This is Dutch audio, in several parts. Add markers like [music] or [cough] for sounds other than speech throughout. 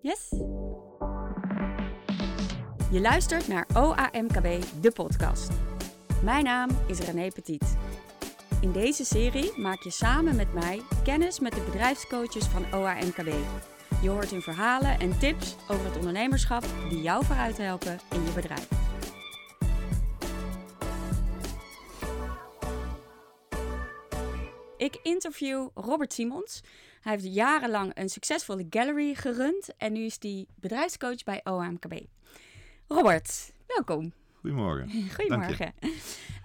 Yes? Je luistert naar OAMKB, de podcast. Mijn naam is René Petit. In deze serie maak je samen met mij kennis met de bedrijfscoaches van OAMKB. Je hoort hun verhalen en tips over het ondernemerschap die jou vooruit helpen in je bedrijf. Ik interview Robert Simons. Hij heeft jarenlang een succesvolle gallery gerund en nu is hij bedrijfscoach bij OAMKB. Robert, welkom. Goedemorgen. [laughs] Goedemorgen.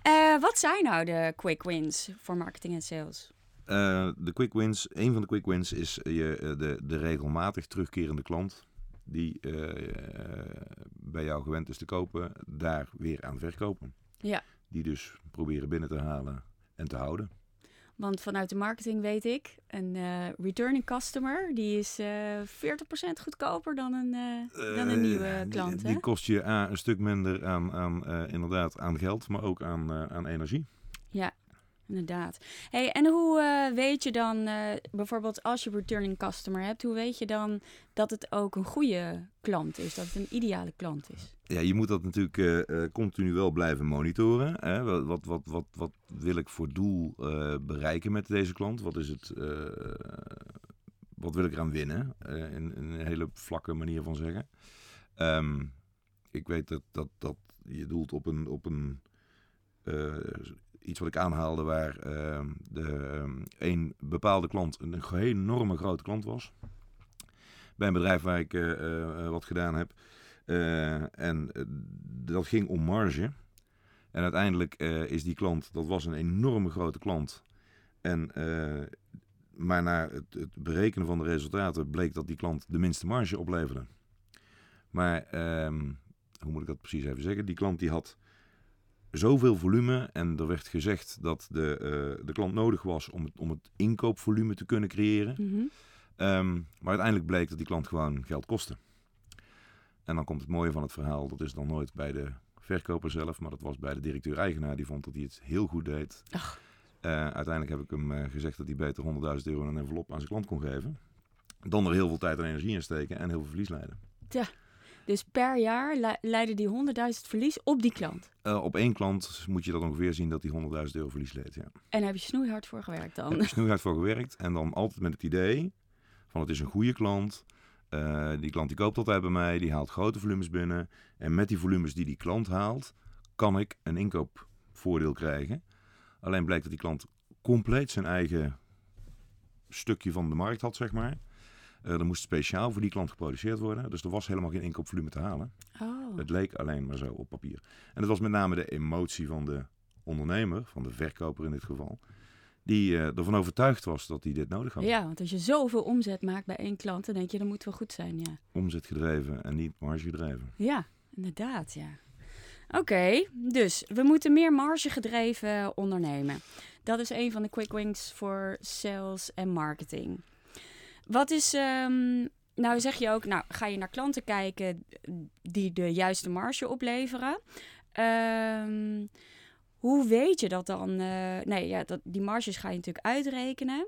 Uh, wat zijn nou de quick wins voor marketing en sales? Uh, de quick wins, een van de quick wins is je, eh, de, de regelmatig terugkerende klant die uh, bij jou gewend is te kopen, daar weer aan verkopen. Ja. Die dus proberen binnen te halen en te houden. Want vanuit de marketing weet ik, een uh, returning customer, die is uh, 40% goedkoper dan een, uh, dan een nieuwe klant. Die, die kost je A, een stuk minder aan, aan inderdaad aan geld, maar ook aan, aan energie. Ja, inderdaad. Hey, en hoe uh, weet je dan, uh, bijvoorbeeld als je returning customer hebt, hoe weet je dan dat het ook een goede klant is, dat het een ideale klant is? Ja, je moet dat natuurlijk uh, continu wel blijven monitoren. Hè? Wat, wat, wat, wat, wil ik voor doel bereiken met deze klant? Wat is het... wat wil ik eraan winnen? in, een hele vlakke manier van zeggen. Um, ik weet dat, dat, dat je doelt op een, op een iets wat ik aanhaalde waar uh, de, een bepaalde klant een enorme grote klant was. Bij een bedrijf waar ik uh, uh, wat gedaan heb. en dat ging om marge. En uiteindelijk is die klant, dat was een enorme grote klant. En, maar na het, het, berekenen van de resultaten bleek dat die klant de minste marge opleverde. Maar ehm, hoe moet ik dat precies even zeggen? Die klant die had zoveel volume en er werd gezegd dat de, uh, de klant nodig was om het, om het inkoopvolume te kunnen creëren. Mm -hmm. um, maar uiteindelijk bleek dat die klant gewoon geld kostte. En dan komt het mooie van het verhaal, dat is dan nooit bij de verkoper zelf, maar dat was bij de directeur-eigenaar. Die vond dat hij het heel goed deed. Uh, uiteindelijk heb ik hem uh, gezegd dat hij beter 100.000 euro in een envelop aan zijn klant kon geven. Dan er heel veel tijd en energie in steken en heel veel verlies leiden. Ja. Dus per jaar le leiden die 100.000 verlies op die klant? Uh, op één klant moet je dat ongeveer zien dat die 100.000 euro verlies leidt, ja. En daar heb je snoeihard voor gewerkt dan? Heb je snoeihard voor gewerkt en dan altijd met het idee van het is een goede klant. Uh, die klant die koopt altijd bij mij, die haalt grote volumes binnen. En met die volumes die die klant haalt, kan ik een inkoopvoordeel krijgen. Alleen blijkt dat die klant compleet zijn eigen stukje van de markt had, zeg maar. Uh, er moest speciaal voor die klant geproduceerd worden. Dus er was helemaal geen inkoopvolume te halen. Oh. Het leek alleen maar zo op papier. En het was met name de emotie van de ondernemer, van de verkoper in dit geval. Die uh, ervan overtuigd was dat hij dit nodig had. Ja, want als je zoveel omzet maakt bij één klant, dan denk je dat moet wel goed zijn. Ja. Omzet gedreven en niet marge gedreven. Ja, inderdaad, ja. Oké, okay, dus we moeten meer marge gedreven ondernemen. Dat is een van de quick wins voor sales en marketing. Wat is, um, nou zeg je ook, nou ga je naar klanten kijken die de juiste marge opleveren. Um, hoe weet je dat dan? Uh, nee, ja, dat, die marges ga je natuurlijk uitrekenen.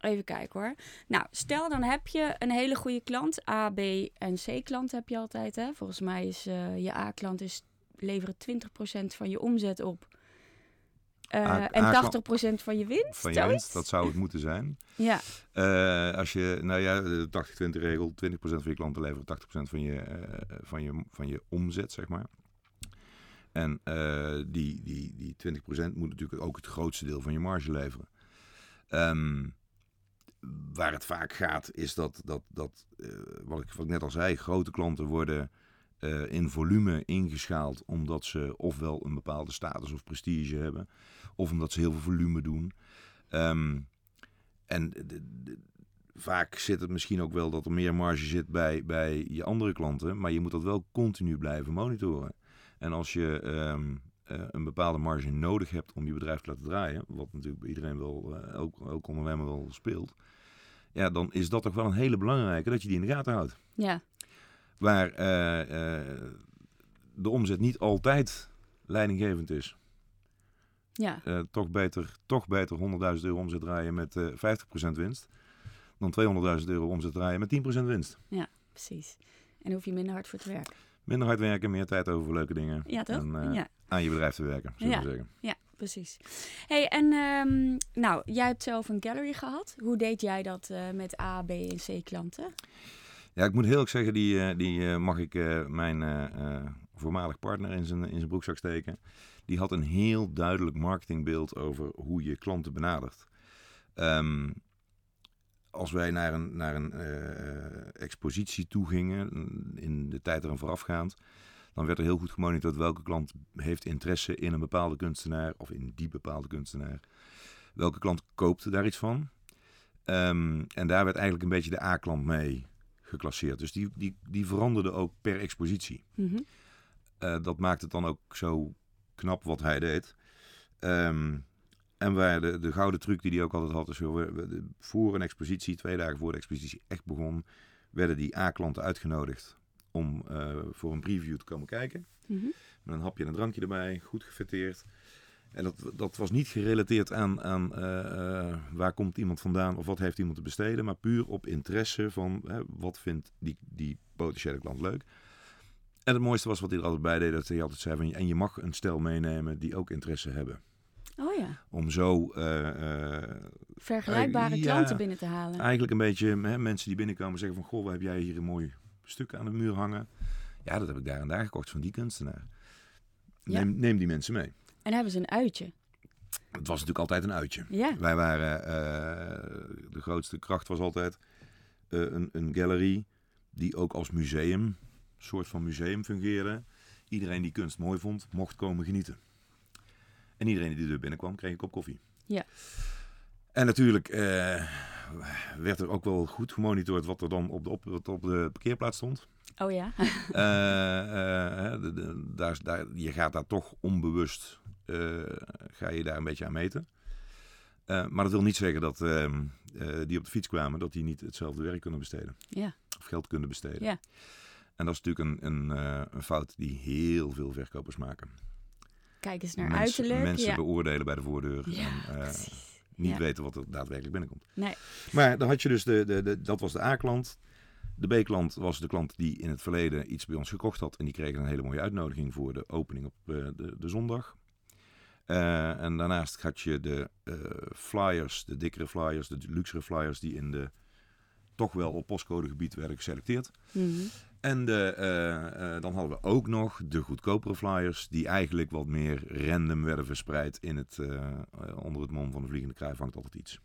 Even kijken hoor. Nou, stel dan heb je een hele goede klant. A, B en C klant heb je altijd. Hè? Volgens mij is uh, je A klant is leveren 20% van je omzet op. A, en 80% van je winst. Van je winst, dat zou het moeten zijn. [laughs] Ja. Uh, als je, nou ja, de 80-20 regel, 20% van je klanten leveren 80% van je, uh, van, je, van je omzet, zeg maar. En uh, die, die, die 20% moet natuurlijk ook het grootste deel van je marge leveren. Um, waar het vaak gaat, is dat, dat, dat wat, ik, wat ik net al zei, grote klanten worden uh, in volume ingeschaald omdat ze ofwel een bepaalde status of prestige hebben, of omdat ze heel veel volume doen. Um, en de, de, vaak zit het misschien ook wel dat er meer marge zit bij, bij je andere klanten, maar je moet dat wel continu blijven monitoren. En als je um, uh, een bepaalde marge nodig hebt om je bedrijf te laten draaien, wat natuurlijk bij iedereen wel, uh, ook, ook ondernemer wel speelt, ja, dan is dat toch wel een hele belangrijke dat je die in de gaten houdt. Ja. Waar uh, de omzet niet altijd leidinggevend is. Ja. Uh, toch beter, toch beter 100.000 euro omzet draaien met uh, 50% winst dan 200.000 euro omzet draaien met 10% winst. Ja. precies. En hoef je minder hard voor te werken. Minder hard werken, meer tijd over voor leuke dingen. Ja, toch? En eh, ja. aan je bedrijf te werken, zullen Ja. zeggen. Ja, precies. hey, en ehm, nou, jij hebt zelf een gallery gehad. Hoe deed jij dat eh, met A, B en C klanten? Ja, ik moet heel erg zeggen, die, eh, die eh, mag ik eh, mijn eh, eh, voormalig partner in zijn, in zijn broekzak steken. Die had een heel duidelijk marketingbeeld over hoe je klanten benadert. Ehm, als wij naar een, naar een eh, expositie toe gingen, in de tijd eraan voorafgaand, dan werd er heel goed gemonitord welke klant heeft interesse in een bepaalde kunstenaar of in die bepaalde kunstenaar. Welke klant koopt daar iets van? Ehm, en daar werd eigenlijk een beetje de A-klant mee geclasseerd. Dus die, die, die veranderde ook per expositie. Mhm. Eh, dat maakt het dan ook zo knap wat hij deed. Ehm, en waar de, de gouden truc die hij ook altijd had, is we- voor een expositie, twee dagen voor de expositie echt begon, werden die A-klanten uitgenodigd om eh, voor een preview te komen kijken. Mhm. Met een hapje en een drankje erbij, goed gefitteerd. En dat, dat was niet gerelateerd aan, aan eh, eh, waar komt iemand vandaan of wat heeft iemand te besteden, maar puur op interesse van wat vindt die, die potentiële klant leuk. En het mooiste was wat hij er altijd bij deed, dat hij altijd zei van, en je mag een stel meenemen die ook interesse hebben. Oh ja, Om zo eh, eh, vergelijkbare Eh, ja. klanten binnen te halen. eigenlijk een beetje hè, mensen die binnenkomen zeggen van, goh, wat heb jij hier een mooi stuk aan de muur hangen? Ja, dat heb ik daar en daar gekocht van die kunstenaar. Ja. Neem, neem die mensen mee. En hebben ze een uitje. Het was natuurlijk altijd een uitje. Ja, Wij waren, de grootste kracht was altijd een, een gallery die ook als museum, soort van museum fungeerde. Iedereen die kunst mooi vond, mocht komen genieten. En iedereen die deur binnenkwam, kreeg een kop koffie. Ja. En natuurlijk eh, werd er ook wel goed gemonitord wat er dan op de, op, wat op de parkeerplaats stond. oh ja. Eh, eh, de- de- daar, daar, je gaat daar toch onbewust, ga je daar een beetje aan meten. Maar dat wil niet zeggen dat die op de fiets kwamen, dat die niet hetzelfde werk kunnen besteden. Ja. Of geld kunnen besteden. Ja. En dat is natuurlijk een, een, eh, een fout die heel veel verkopers maken. Kijk eens naar mensen uiterlijk. mensen ja. beoordelen bij de voordeur. Ja, en, eh, niet Ja. weten wat er daadwerkelijk binnenkomt. Nee. Maar dan had je dus de, de, de, dat was de A-klant. De B-klant was de klant die in het verleden iets bij ons gekocht had. En die kreeg een hele mooie uitnodiging voor de opening op eh, de, de zondag. En daarnaast had je de flyers, de dikkere flyers, de luxere flyers die in de toch wel op postcodegebied werden geselecteerd. Mhm. En de, eh, eh, dan hadden we ook nog de goedkopere flyers, die eigenlijk wat meer random werden verspreid in het, eh, onder het mom van de vliegende kraai vangt altijd iets.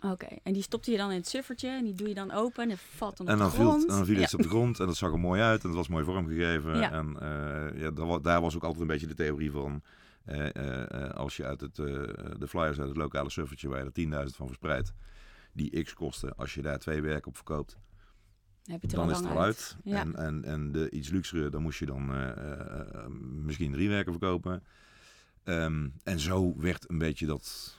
Oké, en die stopte je dan in het suffertje en die doe je dan open en het valt dan op En dan de viel, grond. het- en dan viel ja. iets op de grond en dat zag er mooi uit en dat was mooi vormgegeven. Ja. En ja, daar, wa- daar was ook altijd een beetje de theorie van, als je uit het, de flyers uit het lokale suffertje, waar je er 10.000 van verspreidt, die x kosten, als je daar twee werken op verkoopt, heb het dan is het al uit. Ja. En, en, en de iets luxere, dan moest je dan eh, eh, eh, misschien drie werken verkopen. Ehm, en zo werd een beetje dat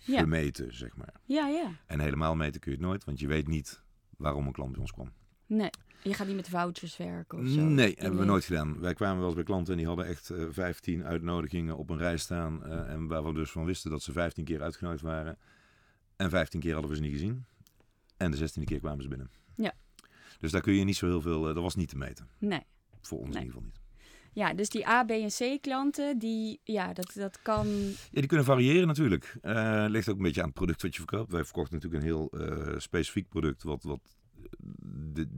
Ja. gemeten, zeg maar. ja, ja. En helemaal meten kun je het nooit, want je weet niet waarom een klant bij ons kwam. Nee, je gaat niet met vouchers werken of zo. Nee, hebben we nooit gedaan. Wij kwamen wel eens bij klanten en die hadden echt eh 15 uitnodigingen op een rij staan. en waar we dus van wisten dat ze 15 keer uitgenodigd waren. En 15 keer hadden we ze niet gezien. En de 16e keer kwamen ze binnen. Ja. Dus daar kun je niet zo heel veel, eh, dat was niet te meten. Nee. Voor ons Nee. in ieder geval niet. Ja, dus die A, B en C klanten, die, ja, dat, dat kan... Ja, die kunnen variëren natuurlijk. Eh ligt ook een beetje aan het product wat je verkoopt. Wij verkochten natuurlijk een heel eh, specifiek product. Wat, wat de,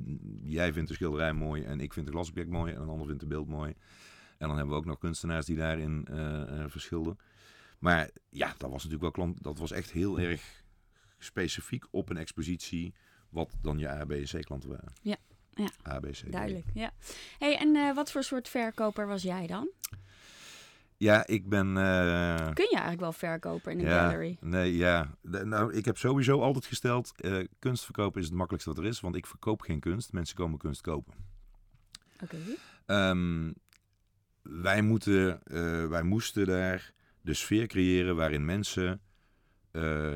jij vindt de schilderij mooi en ik vind het glasobject mooi en een ander vindt het beeld mooi. En dan hebben we ook nog kunstenaars die daarin eh, verschilden. Maar ja, dat was natuurlijk wel klant. Dat was echt heel erg specifiek op een expositie. Wat dan je A, B en C klanten waren. Ja, ja. A, B, C. D. Duidelijk, ja. hey, en eh, wat voor soort verkoper was jij dan? Ja, ik ben. eh, Kun je eigenlijk wel verkopen in een ja, gallery? Nee, ja. De- nou, ik heb sowieso altijd gesteld, eh, kunst verkopen is het makkelijkste wat er is, want ik verkoop geen kunst. Mensen komen kunst kopen. Oké. Ehm, wij, moeten, wij moesten daar de sfeer creëren waarin mensen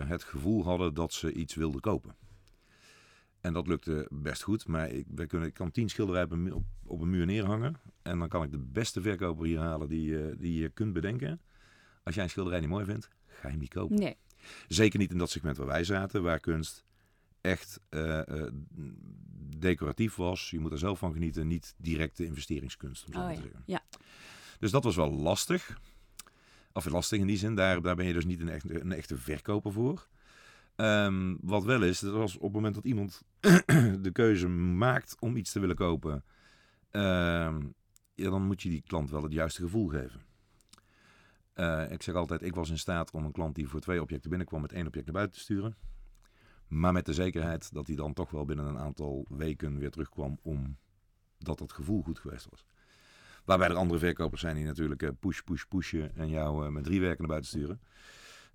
het gevoel hadden dat ze iets wilden kopen. En dat lukte best goed, maar ik, wij kunnen, ik kan tien schilderijen op op, op een muur neerhangen. En dan kan ik de beste verkoper hier halen die, eh, die je kunt bedenken. Als jij een schilderij niet mooi vindt, ga je hem niet kopen. Nee. Zeker niet in dat segment waar wij zaten, waar kunst echt eh, eh, decoratief was. Je moet er zelf van genieten, niet directe investeringskunst, om zo Oh, ja. te zeggen. Ja. Dus dat was wel lastig. Of lastig in die zin, daar, daar ben je dus niet een, echt, een echte verkoper voor. Ehm, wat wel is, dat als op het moment dat iemand [clears throat] de keuze maakt om iets te willen kopen, ehm, dan moet je die klant wel het juiste gevoel geven. Eh, ik zeg altijd, ik was in staat om een klant die voor twee objecten binnenkwam met één object naar buiten te sturen. Maar met de zekerheid dat hij dan toch wel binnen een aantal weken weer terugkwam omdat het gevoel goed geweest was. Waarbij er andere verkopers zijn die natuurlijk eh, push, push, pushen en jou eh, met drie werken naar buiten sturen.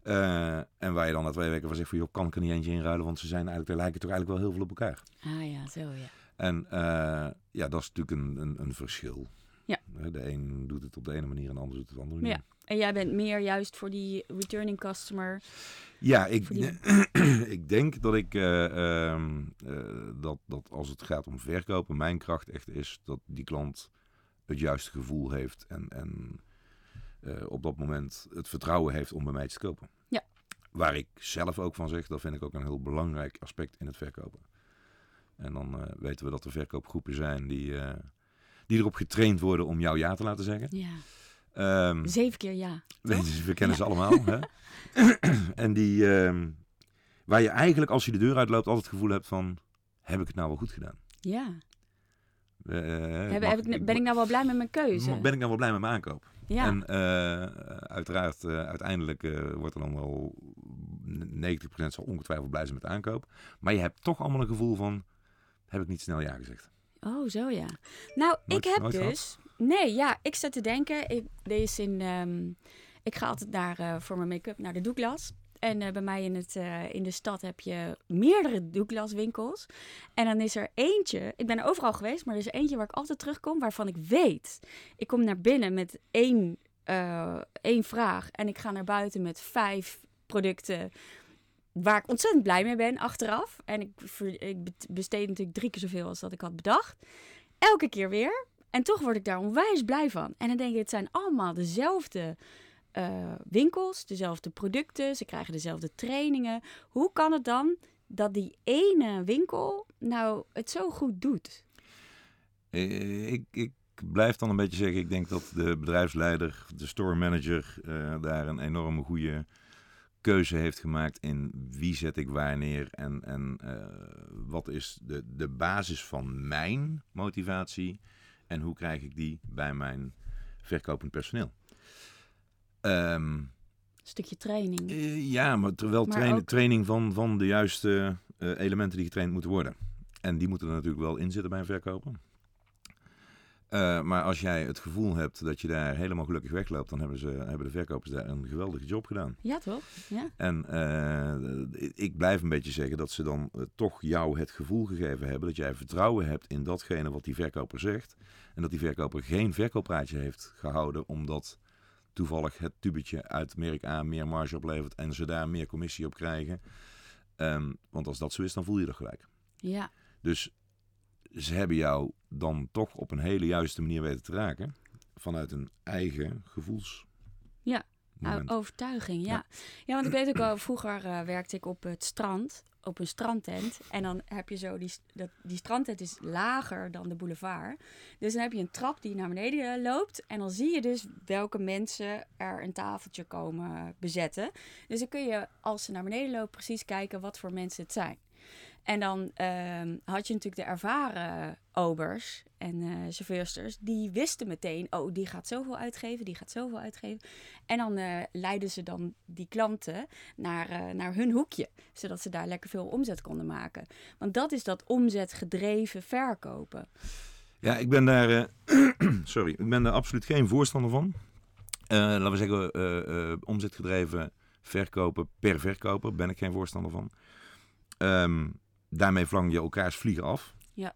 Eh, en waar je dan na twee weken van zegt van, joh, kan ik er niet eentje inruilen, want ze zijn eigenlijk, er lijken toch eigenlijk wel heel veel op elkaar. Ah ja, zo ja. En eh, ja, dat is natuurlijk een, een, een verschil. Ja. De een doet het op de ene manier en de ander doet het op de andere manier. Ja. En jij bent meer juist voor die returning customer. Ja, ik, die- [clears throat] ik denk dat ik eh, ehm, eh, dat, dat als het gaat om verkopen, mijn kracht echt is dat die klant het juiste gevoel heeft en, en eh, op dat moment het vertrouwen heeft om bij mij te kopen. Ja. Waar ik zelf ook van zeg, dat vind ik ook een heel belangrijk aspect in het verkopen. En dan eh, weten we dat er verkoopgroepen zijn die, eh, die erop getraind worden om jou ja te laten zeggen. Ja. Ehm, Zeven keer ja. [laughs] Je, we kennen Ja. ze allemaal. Hè? [laughs] [clears throat] en die, ehm, waar je eigenlijk als je de deur uitloopt altijd het gevoel hebt van, heb ik het nou wel goed gedaan? Ja. Eh, Heb, mag- heb ik, ben ik nou wel blij met mijn keuze? ben ik nou wel blij met mijn aankoop? ja. En eh, uiteraard, eh, uiteindelijk wordt er dan wel 90% zal ongetwijfeld blij zijn met de aankoop. Maar je hebt toch allemaal een gevoel van, heb ik niet snel ja gezegd? Oh, zo ja. Nou, Nooit- ik heb dus... Nee, ja, ik zat te denken... Ik, deze in, ehm, ik ga altijd naar, voor mijn make-up naar de Douglas. En eh, bij mij in, het, eh, in de stad heb je meerdere Douglas winkels. En dan is er eentje... Ik ben er overal geweest, maar er is eentje waar ik altijd terugkom... waarvan ik weet... Ik kom naar binnen met één, eh, één vraag... en ik ga naar buiten met vijf producten waar ik ontzettend blij mee ben achteraf. En ik, ik be- besteed natuurlijk drie keer zoveel als dat ik had bedacht. Elke keer weer. En toch word ik daar onwijs blij van. En dan denk ik, het zijn allemaal dezelfde eh, winkels, dezelfde producten. Ze krijgen dezelfde trainingen. Hoe kan het dan dat die ene winkel nou het zo goed doet? Eh, ik, ik blijf dan een beetje zeggen, ik denk dat de bedrijfsleider, de store manager, eh, daar een enorme goede keuze heeft gemaakt in wie zet ik waar neer en, en wat is de, de basis van mijn motivatie en hoe krijg ik die bij mijn verkopend personeel. Een stukje training. eh, ja, maar terwijl Maar trainen, ook- training van, van de juiste eh, elementen die getraind moeten worden. En die moeten er natuurlijk wel in zitten bij een verkoper. Eh, maar als jij het gevoel hebt dat je daar helemaal gelukkig wegloopt, dan hebben, ze, hebben de verkopers daar een geweldige job gedaan. Ja, toch? Ja. En ik blijf een beetje zeggen dat ze dan toch jou het gevoel gegeven hebben dat jij vertrouwen hebt in datgene wat die verkoper zegt. En dat die verkoper geen verkooppraatje heeft gehouden omdat toevallig het tubetje uit merk A meer marge oplevert en ze daar meer commissie op krijgen. Ehm, want als dat zo is, dan voel je dat gelijk. Ja. Dus ze hebben jou dan toch op een hele juiste manier weten te raken. Vanuit een eigen gevoels. Ja, moment. Overtuiging, ja. Ja. ja. want ik weet ook wel, vroeger eh, werkte ik op het strand, op een strandtent. En dan heb je zo, die, dat, die strandtent is lager dan de boulevard. Dus dan heb je een trap die naar beneden eh, loopt. En dan zie je dus welke mensen er een tafeltje komen bezetten. Dus dan kun je, als ze naar beneden lopen, precies kijken wat voor mensen het zijn. En dan ehm, had je natuurlijk de ervaren obers en chauffeursters. Die wisten meteen, oh, die gaat zoveel uitgeven, die gaat zoveel uitgeven. En dan eh, leiden ze dan die klanten naar, eh, naar hun hoekje. Zodat ze daar lekker veel omzet konden maken. Want dat is dat omzetgedreven verkopen. Ja, ik ben daar, [clears throat] sorry, ik ben daar absoluut geen voorstander van. Laten we zeggen, omzetgedreven verkopen per verkoper ben ik geen voorstander van. Ehm, daarmee vlang je elkaars vliegen af. Ja.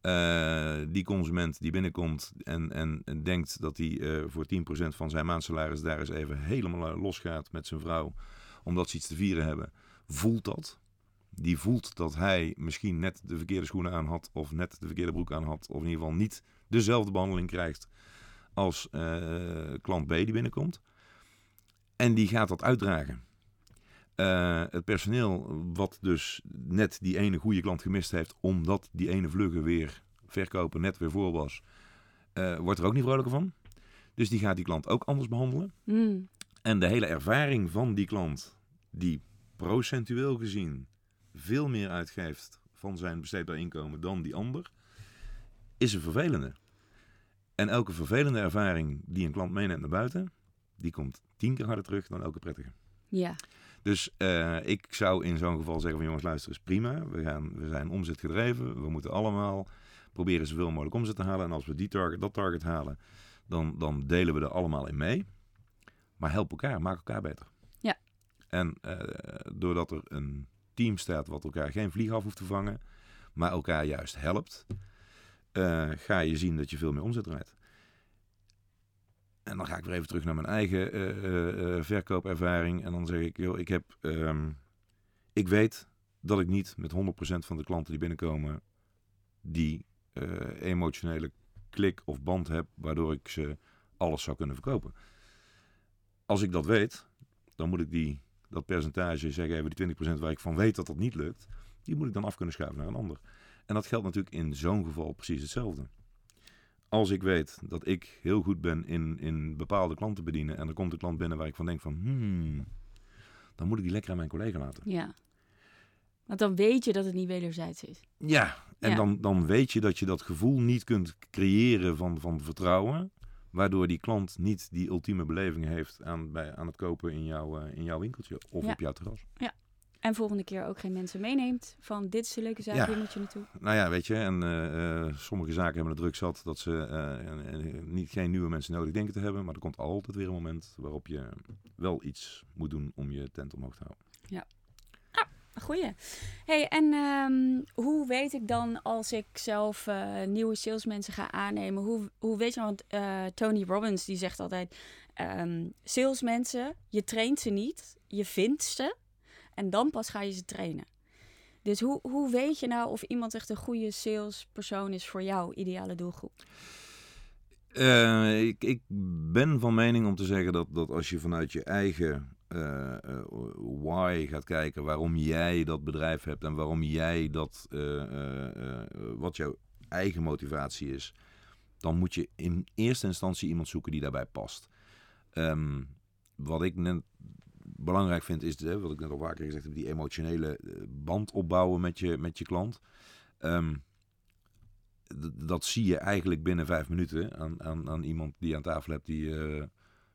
Eh, die consument die binnenkomt en, en, en denkt dat hij eh, voor 10% van zijn maandsalaris daar eens even helemaal eh, losgaat met zijn vrouw, omdat ze iets te vieren hebben, voelt dat. Die voelt dat hij misschien net de verkeerde schoenen aan had, of net de verkeerde broek aan had, of in ieder geval niet dezelfde behandeling krijgt als klant B die binnenkomt. En die gaat dat uitdragen. Eh, het personeel, wat dus net die ene goede klant gemist heeft, omdat die ene vlugge weer verkopen net weer voor was, eh, wordt er ook niet vrolijker van. Dus die gaat die klant ook anders behandelen. Hmm. En de hele ervaring van die klant, die procentueel gezien veel meer uitgeeft van zijn besteedbaar inkomen dan die ander, is een vervelende. En elke vervelende ervaring die een klant meeneemt naar buiten, die komt tien keer harder terug dan elke prettige. Ja. Dus eh, ik zou in zo'n geval zeggen van jongens, luister eens prima. We, gaan, we zijn omzetgedreven. We moeten allemaal proberen zoveel mogelijk omzet te halen. En als we die target, dat target halen, dan, dan delen we er allemaal in mee. Maar help elkaar, maak elkaar beter. Ja. En eh, doordat er een team staat wat elkaar geen vlieg af hoeft te vangen, maar elkaar juist helpt, eh, ga je zien dat je veel meer omzet draait. En dan ga ik weer even terug naar mijn eigen eh, eh, eh, verkoopervaring. En dan zeg ik, joh, ik heb, ehm, ik weet dat ik niet met 100% van de klanten die binnenkomen, die emotionele klik of band heb, waardoor ik ze alles zou kunnen verkopen. Als ik dat weet, dan moet ik die, dat percentage, zeg even die 20% waar ik van weet dat dat niet lukt, die moet ik dan af kunnen schuiven naar een ander. En dat geldt natuurlijk in zo'n geval precies hetzelfde. Als ik weet dat ik heel goed ben in, in bepaalde klanten bedienen en er komt een klant binnen waar ik van denk van, hmm, dan moet ik die lekker aan mijn collega laten. Ja. Want dan weet je dat het niet wederzijds is. Ja, en Ja. Dan, dan weet je dat je dat gevoel niet kunt creëren van, van vertrouwen. Waardoor die klant niet die ultieme beleving heeft aan, bij, aan het kopen in, jouw eh, in jouw winkeltje of Ja. op jouw terras. En volgende keer ook geen mensen meeneemt van dit is de leuke zaak, Ja. hier moet je naartoe. Nou ja, weet je, en eh, eh, sommige zaken hebben het druk zat dat ze eh, niet, geen nieuwe mensen nodig denken te hebben. Maar er komt altijd weer een moment waarop je wel iets moet doen om je tent omhoog te houden. Goeie. Hey, en ehm, hoe weet ik dan als ik zelf nieuwe salesmensen ga aannemen? Hoe, hoe weet je, want Tony Robbins die zegt altijd, ehm, salesmensen, je traint ze niet, je vindt ze en dan pas ga je ze trainen. Dus hoe, hoe weet je nou of iemand echt een goede salespersoon is voor jouw ideale doelgroep? Eh, ik, ik ben van mening om te zeggen dat, dat als je vanuit je eigen eh, why gaat kijken, waarom jij dat bedrijf hebt en waarom jij dat, eh, wat jouw eigen motivatie is, dan moet je in eerste instantie iemand zoeken die daarbij past. Ehm, wat ik net belangrijk vind is, hè, wat ik net al vaker gezegd heb, die emotionele eh, band opbouwen met je, met je klant. Ehm, dat zie je eigenlijk binnen vijf minuten aan, aan, aan iemand die aan tafel hebt die eh,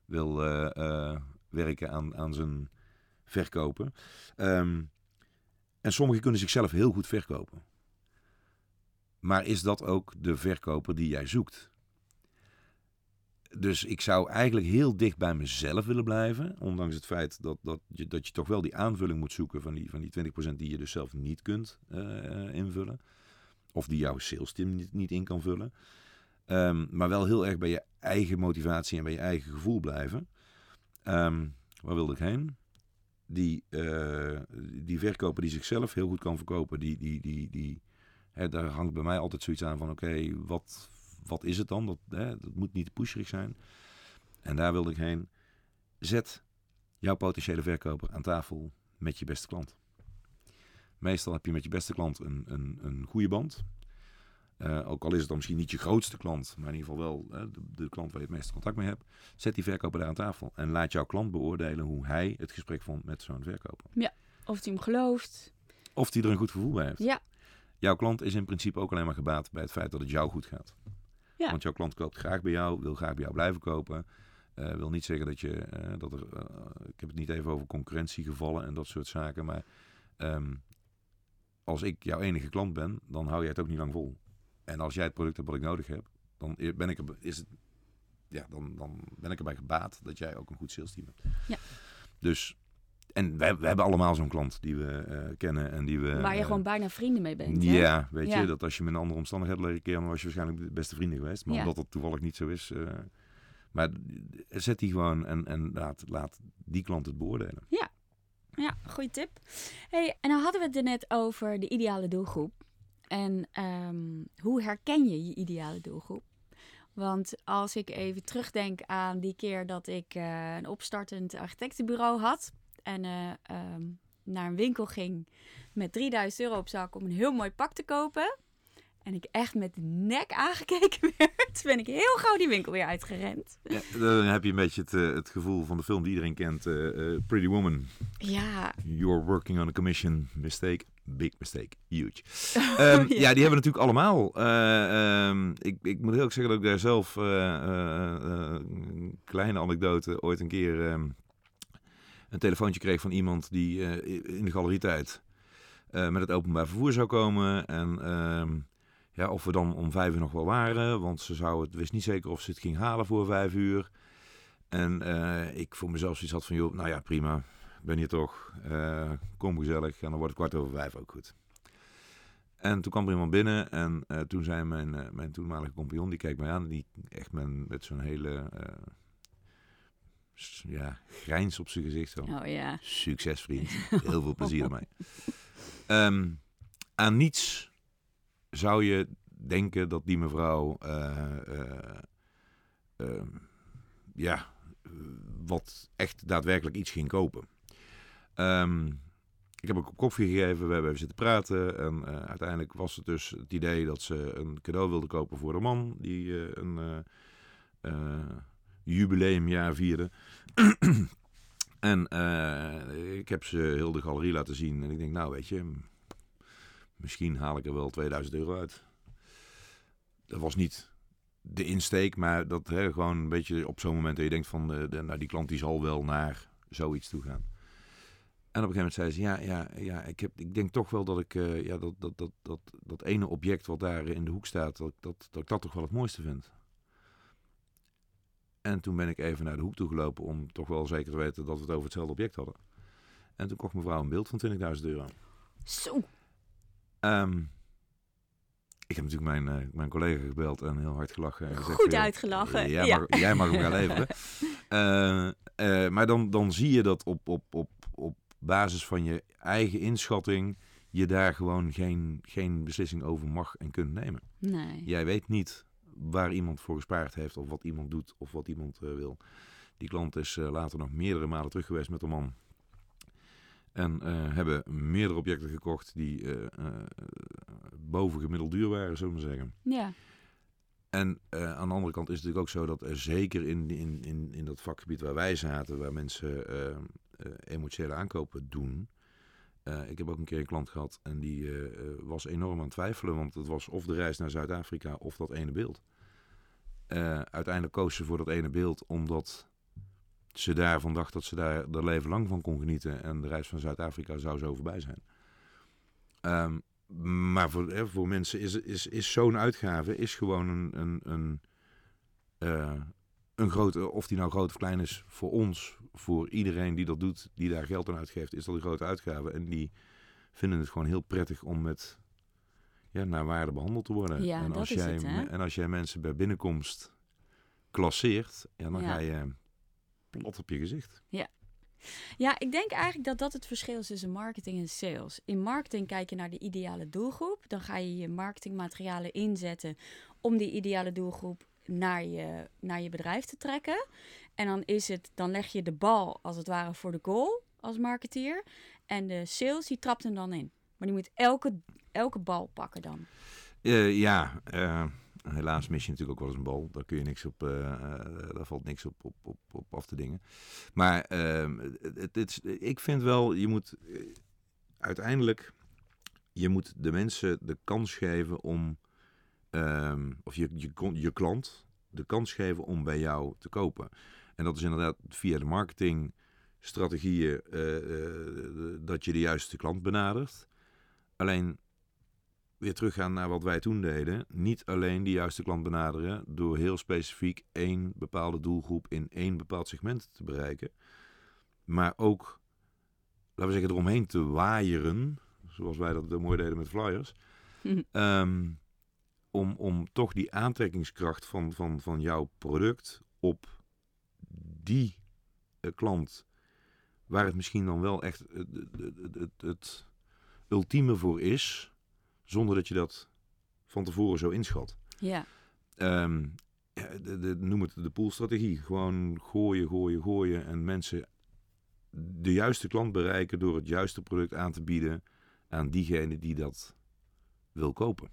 wil eh, werken aan, aan zijn verkopen. Ehm, en sommigen kunnen zichzelf heel goed verkopen. Maar is dat ook de verkoper die jij zoekt? Dus ik zou eigenlijk heel dicht bij mezelf willen blijven. Ondanks het feit dat, dat, je, dat je toch wel die aanvulling moet zoeken van die, van die 20% die je dus zelf niet kunt eh, invullen. Of die jouw sales team niet, niet in kan vullen. Ehm, maar wel heel erg bij je eigen motivatie en bij je eigen gevoel blijven. Ehm, waar wilde ik heen? Die, eh, die verkoper die zichzelf heel goed kan verkopen, die, die, die, die, hè, daar hangt bij mij altijd zoiets aan van: oké, wat, wat is het dan? Dat, hè, dat moet niet te pusherig zijn. En daar wilde ik heen. Zet jouw potentiële verkoper aan tafel met je beste klant. Meestal heb je met je beste klant een, een, een goede band. Eh, ook al is het dan misschien niet je grootste klant, maar in ieder geval wel eh, de, de klant waar je het meeste contact mee hebt. Zet die verkoper daar aan tafel en laat jouw klant beoordelen hoe hij het gesprek vond met zo'n verkoper. Of die hem gelooft. Of die er een goed gevoel bij heeft. Ja, Jouw klant is in principe ook alleen maar gebaat bij het feit dat het jou goed gaat. Ja. Want jouw klant koopt graag bij jou, wil graag bij jou blijven kopen. Eh, wil niet zeggen dat je, eh, dat er, eh, ik heb het niet even over concurrentiegevallen en dat soort zaken, maar ehm, als ik jouw enige klant ben, dan hou jij het ook niet lang vol. En als jij het product hebt wat ik nodig heb, dan ben ik, er, is het, ja, dan, dan ben ik erbij gebaat dat jij ook een goed sales team hebt. Ja. Dus, en wij, we hebben allemaal zo'n klant die we eh, kennen en die we... waar je eh, gewoon bijna vrienden mee bent. ja, weet Ja. je, dat als je met een andere omstandigheden leren kennen, dan was je waarschijnlijk de beste vrienden geweest. Maar Ja. omdat dat toevallig niet zo is. eh, maar zet die gewoon en, en laat, laat die klant het beoordelen. Ja, goede tip. Hey, en dan hadden we het er net over de ideale doelgroep. En ehm, hoe herken je je ideale doelgroep? Want als ik even terugdenk aan die keer dat ik een opstartend architectenbureau had. En ehm, naar een winkel ging met 3000 euro op zak om een heel mooi pak te kopen. En ik echt met de nek aangekeken [laughs] werd, ben ik heel gauw die winkel weer uitgerend. Ja, dan heb je een beetje het, eh, het gevoel van de film die iedereen kent, eh, Pretty Woman. Ja, You're working on a commission. Mistake. Big mistake. Huge. [laughs] Ehm, ja. ja. die hebben we natuurlijk allemaal. Eh, ehm, ik, ik moet heel erg zeggen dat ik daar zelf een kleine anekdote ooit een keer een telefoontje kreeg van iemand die eh, in de galerietijd eh, met het openbaar vervoer zou komen. En ehm, ja, of we dan om vijf uur nog wel waren, want ze zou het wist niet zeker of ze het ging halen voor vijf uur. En eh, ik voor mezelf zoiets had van, joh, nou ja, prima. Ben hier toch. Eh, kom gezellig. En dan wordt het kwart over vijf ook goed. En toen kwam er iemand binnen. En toen zei mijn, mijn toenmalige compagnon, die keek mij aan. Die echt met, zo'n hele, ja, grijns op zijn gezicht. Zo. oh ja. Succes, vriend. [laughs] Heel veel plezier ermee. Ehm, aan niets zou je denken dat die mevrouw... eh, eh, ehm, ja, wat echt daadwerkelijk iets ging kopen. Ehm, ik heb ook een koffie gegeven, we hebben even zitten praten. En eh, uiteindelijk was het dus het idee dat ze een cadeau wilde kopen voor de man. Die een jubileumjaar vierde. [clears throat] en eh, ik heb ze heel de galerie laten zien. En ik denk, nou weet je, misschien haal ik er wel 2000 euro uit. Dat was niet de insteek, maar dat hè, gewoon een beetje op zo'n moment dat je denkt van, eh, de, nou die klant die zal wel naar zoiets toe gaan. En op een gegeven moment zei ze, ja, ja, ja ik, heb, ik denk toch wel dat ik eh, ja, dat, dat, dat, dat, dat ene object wat daar in de hoek staat, dat, dat, dat ik dat toch wel het mooiste vind. En toen ben ik even naar de hoek toe gelopen om toch wel zeker te weten dat we het over hetzelfde object hadden. En toen kocht mevrouw een beeld van 20.000 euro. Zo. Ehm, ik heb natuurlijk mijn, eh, mijn collega gebeld en heel hard gelachen. En gezegd, Goed uitgelachen, Jij, ja. mag, jij mag hem gaan [laughs] leveren. Eh, eh, maar dan, dan zie je dat op, op, op, op basis van je eigen inschatting je daar gewoon geen, geen beslissing over mag en kunt nemen. Nee. Jij weet niet waar iemand voor gespaard heeft of wat iemand doet of wat iemand eh, wil. Die klant is eh, later nog meerdere malen terug geweest met de man. En eh, hebben meerdere objecten gekocht die eh, boven gemiddeld duur waren, zullen we maar zeggen. Ja. En aan de andere kant is het natuurlijk ook zo dat er zeker in, in, in, in dat vakgebied waar wij zaten, waar mensen emotionele aankopen doen. Eh, ik heb ook een keer een klant gehad en die eh, eh, was enorm aan het twijfelen, want het was of de reis naar Zuid-Afrika of dat ene beeld. Uiteindelijk koos ze voor dat ene beeld omdat ze daarvan dacht dat ze daar er leven lang van kon genieten en de reis van Zuid-Afrika zou zo voorbij zijn. Ehm, maar voor, hè, voor mensen is, is, is zo'n uitgave is gewoon een, een, een, een grote, of die nou groot of klein is, voor ons, voor iedereen die dat doet, die daar geld aan uitgeeft, is dat een grote uitgave. En die vinden het gewoon heel prettig om met ja, naar waarde behandeld te worden. Ja, en, dat als is jij, het, en als jij mensen bij binnenkomst klasseert, ja, dan Ja. ga je plat op je gezicht. Ja, ik denk eigenlijk dat dat het verschil is tussen marketing en sales. In marketing kijk je naar de ideale doelgroep. Dan ga je je marketingmaterialen inzetten om die ideale doelgroep naar je, naar je bedrijf te trekken. En dan is het, dan leg je de bal als het ware voor de goal als marketeer. En de sales die trapt hem dan in. Maar die moet elke, elke bal pakken dan. Eh, ja, eh, helaas mis je natuurlijk ook wel eens een bal. Daar kun je niks op, eh, daar valt niks op, op, op, op af te dingen. Maar ehm, het, het, ik vind wel, je moet uiteindelijk, je moet de mensen de kans geven om, ehm, of je, je, je klant de kans geven om bij jou te kopen. En dat is inderdaad via de marketingstrategieën eh, eh, dat je de juiste klant benadert. Alleen weer teruggaan naar wat wij toen deden. Niet alleen de juiste klant benaderen door heel specifiek één bepaalde doelgroep in één bepaald segment te bereiken. Maar ook, laten we zeggen, eromheen te waaieren. Zoals wij dat mooi deden met flyers. Ehm, om, om toch die aantrekkingskracht van, van, van jouw product op die eh, klant, waar het misschien dan wel echt het, het, het, het, het ultieme voor is, zonder dat je dat van tevoren zo inschat. Ja, Ehm, ja, de, de, noem het de poolstrategie. Gewoon gooien, gooien, gooien en mensen de juiste klant bereiken door het juiste product aan te bieden aan diegene die dat wil kopen.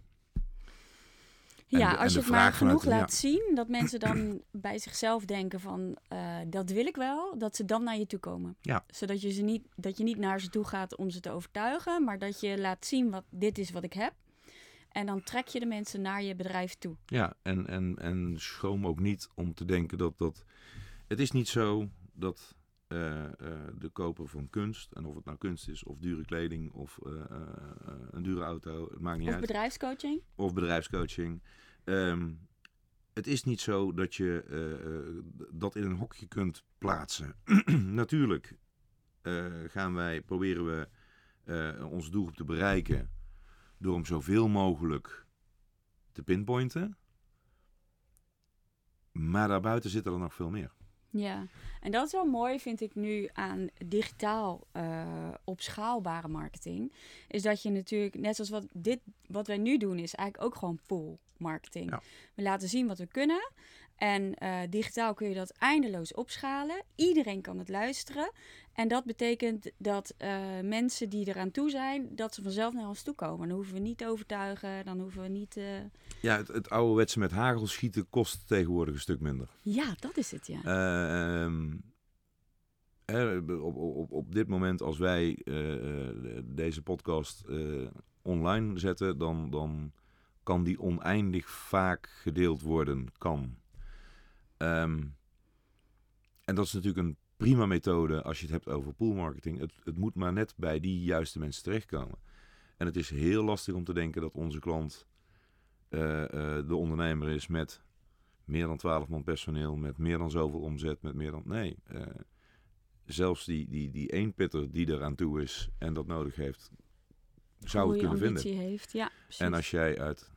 Ja, en als je het maar vanuit genoeg ja. laat zien, dat mensen dan [clears throat] bij zichzelf denken van eh, dat wil ik wel, dat ze dan naar je toe komen. Ja. Zodat je, ze niet, dat je niet naar ze toe gaat om ze te overtuigen, maar dat je laat zien wat dit is wat ik heb. En dan trek je de mensen naar je bedrijf toe. Ja, en, en, en schroom ook niet om te denken dat dat. Het is niet zo dat de koper van kunst, en of het nou kunst is, of dure kleding, of eh, eh, eh, een dure auto, het maakt niet Of uit. bedrijfscoaching. of bedrijfscoaching. Ehm, het is niet zo dat je eh, eh, dat in een hokje kunt plaatsen. [clears throat] Natuurlijk eh, gaan wij, proberen we eh onze doelgroep te bereiken door hem zoveel mogelijk te pinpointen. Maar daarbuiten zit er nog veel meer. Ja, en dat is wel mooi, vind ik nu aan digitaal eh, opschaalbare marketing. Is dat je natuurlijk, net zoals wat, dit, wat wij nu doen, is eigenlijk ook gewoon pull marketing. Ja. We laten zien wat we kunnen. En eh, digitaal kun je dat eindeloos opschalen. Iedereen kan het luisteren. En dat betekent dat eh, mensen die eraan toe zijn, dat ze vanzelf naar ons toe komen. Dan hoeven we niet te overtuigen, dan hoeven we niet... eh, Ja, het, het ouderwetse met hagel schieten kost tegenwoordig een stuk minder. Ja, dat is het, ja. Ehm, eh, op, op, op dit moment, als wij deze podcast online zetten, dan, dan kan die oneindig vaak gedeeld worden. Kan. Ehm, en dat is natuurlijk een prima methode als je het hebt over poolmarketing. Het, het moet maar net bij die juiste mensen terechtkomen. En het is heel lastig om te denken dat onze klant eh, eh, de ondernemer is met meer dan 12 man personeel, met meer dan zoveel omzet, met meer dan. Nee. eh, zelfs die, die, die eenpitter die eraan toe is en dat nodig heeft, zou het kunnen vinden. heeft, ja. Precies. En als jij uit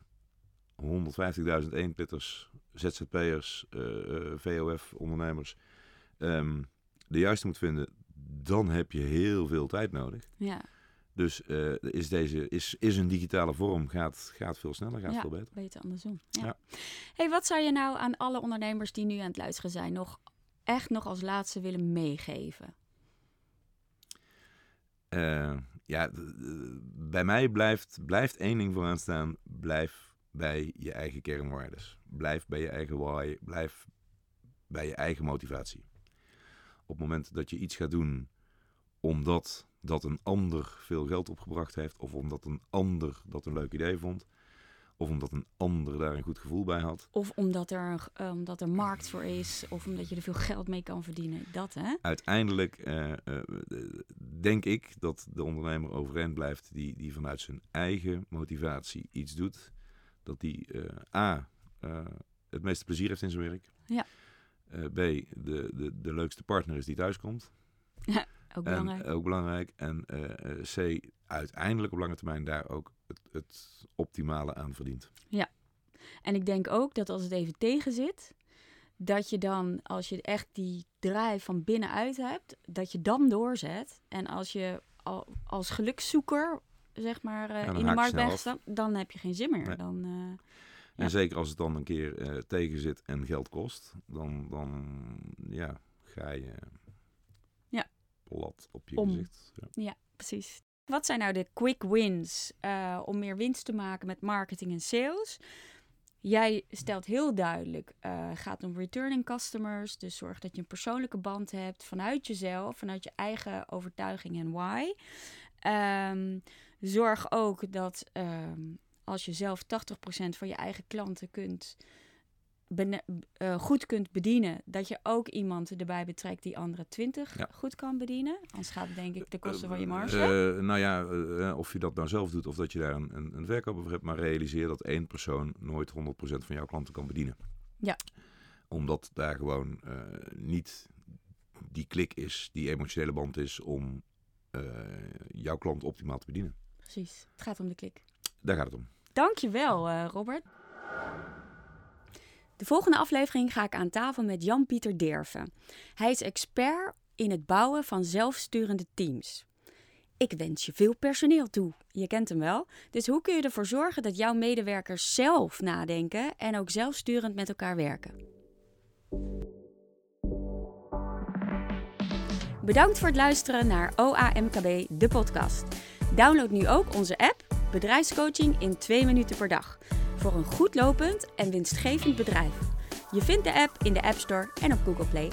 150.000 eenpitters, ZZP'ers, VOF-ondernemers ehm, de juiste moet vinden, dan heb je heel veel tijd nodig. Ja, Dus eh, is, deze, is, is een digitale vorm, gaat, gaat veel sneller, gaat Ja. veel beter. beter andersom. Ja. Ja. Hey, wat zou je nou aan alle ondernemers die nu aan het luisteren zijn nog echt nog als laatste willen meegeven? Eh, ja, bij mij blijft, blijft één ding vooraan staan. Blijf bij je eigen kernwaardes. Blijf bij je eigen why. Blijf bij je eigen motivatie. Op het moment dat je iets gaat doen omdat dat een ander veel geld opgebracht heeft, of omdat een ander dat een leuk idee vond, of omdat een ander daar een goed gevoel bij had, Of omdat er, een- eh, omdat er markt voor is, of omdat je er veel geld mee kan verdienen. Dat hè? uiteindelijk eh, eh, denk ik dat de ondernemer overeind blijft die, die vanuit zijn eigen motivatie iets doet. Dat die A, het meeste plezier heeft in zijn werk. Ja. Eh, B, de, de, de leukste partner is die thuiskomt. Ook En, belangrijk. ook belangrijk. En eh, eh, C, uiteindelijk op lange termijn daar ook het, het optimale aan verdient. En ik denk ook dat als het even tegen zit, dat je dan, als je echt die draai van binnenuit hebt, dat je dan doorzet. En als je al, als gelukszoeker, zeg maar, dan in de markt bent gestapt, dan heb je geen zin meer. Nee. Dan, En Ja. zeker als het dan een keer eh, tegen zit en geld kost, dan, dan ja, ga je Ja. plat op je Om. gezicht. Ja. precies. Wat zijn nou de quick wins eh, om meer winst te maken met marketing en sales? Jij stelt heel duidelijk, eh gaat om returning customers. Dus zorg dat je een persoonlijke band hebt vanuit jezelf, vanuit je eigen overtuiging en why. Ehm, zorg ook dat ehm, als je zelf 80% van je eigen klanten kunt eh, goed kunt bedienen, dat je ook iemand erbij betrekt die andere 20 Ja. goed kan bedienen. Anders gaat het denk ik de kosten van je Eh, marge. eh, nou ja, eh, of je dat nou zelf doet of dat je daar een, een, een verkoper voor hebt, maar realiseer dat één persoon nooit 100% van jouw klanten kan bedienen. Ja. Omdat daar gewoon eh, niet die klik is, die emotionele band is om eh, jouw klant optimaal te bedienen. Precies. Het gaat om de klik. Daar gaat het om. Dankjewel, eh Robert. De volgende aflevering ga ik aan tafel met Jan-Pieter Derven. Hij is expert in het bouwen van zelfsturende teams. Ik wens je veel personeel toe. Je kent hem wel. Dus hoe kun je ervoor zorgen dat jouw medewerkers zelf nadenken en ook zelfsturend met elkaar werken? Bedankt voor het luisteren naar OAMKB, de podcast. Download nu ook onze app Bedrijfscoaching in 2 minuten per dag. Voor een goed lopend en winstgevend bedrijf. Je vindt de app in de App Store en op Google Play.